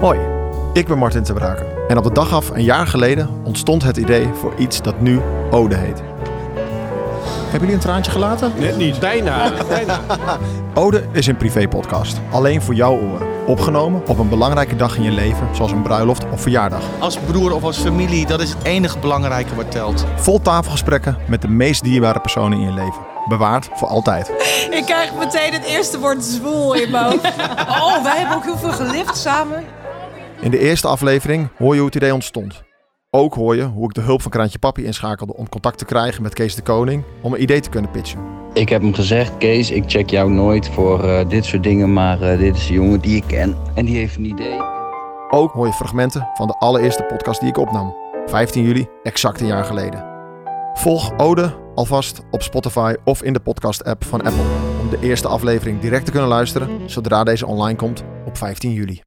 Hoi, ik ben Martin te Braken. En op de dag af een jaar geleden ontstond het idee voor iets dat nu Ode heet. Hebben jullie een traantje gelaten? Net niet. Bijna. bijna. Ode is een privé-podcast. Alleen voor jouw oren. Opgenomen op een belangrijke dag in je leven, zoals een bruiloft of verjaardag. Als broer of als familie, dat is het enige belangrijke wat telt. Vol tafelgesprekken met de meest dierbare personen in je leven. Bewaard voor altijd. Ik krijg meteen het eerste woord zwoel in mijn hoofd. Oh, wij hebben ook heel veel gelift samen. In de eerste aflevering hoor je hoe het idee ontstond. Ook hoor je hoe ik de hulp van Kraantje Papi inschakelde om contact te krijgen met Kees de Koning om een idee te kunnen pitchen. Ik heb hem gezegd, Kees, ik check jou nooit voor eh, dit soort dingen, maar eh, dit is een jongen die ik ken en die heeft een idee. Ook hoor je fragmenten van de allereerste podcast die ik opnam. 15 juli, exact een jaar geleden. Volg Ode alvast op Spotify of in de podcast-app van Apple om de eerste aflevering direct te kunnen luisteren zodra deze online komt op 15 juli.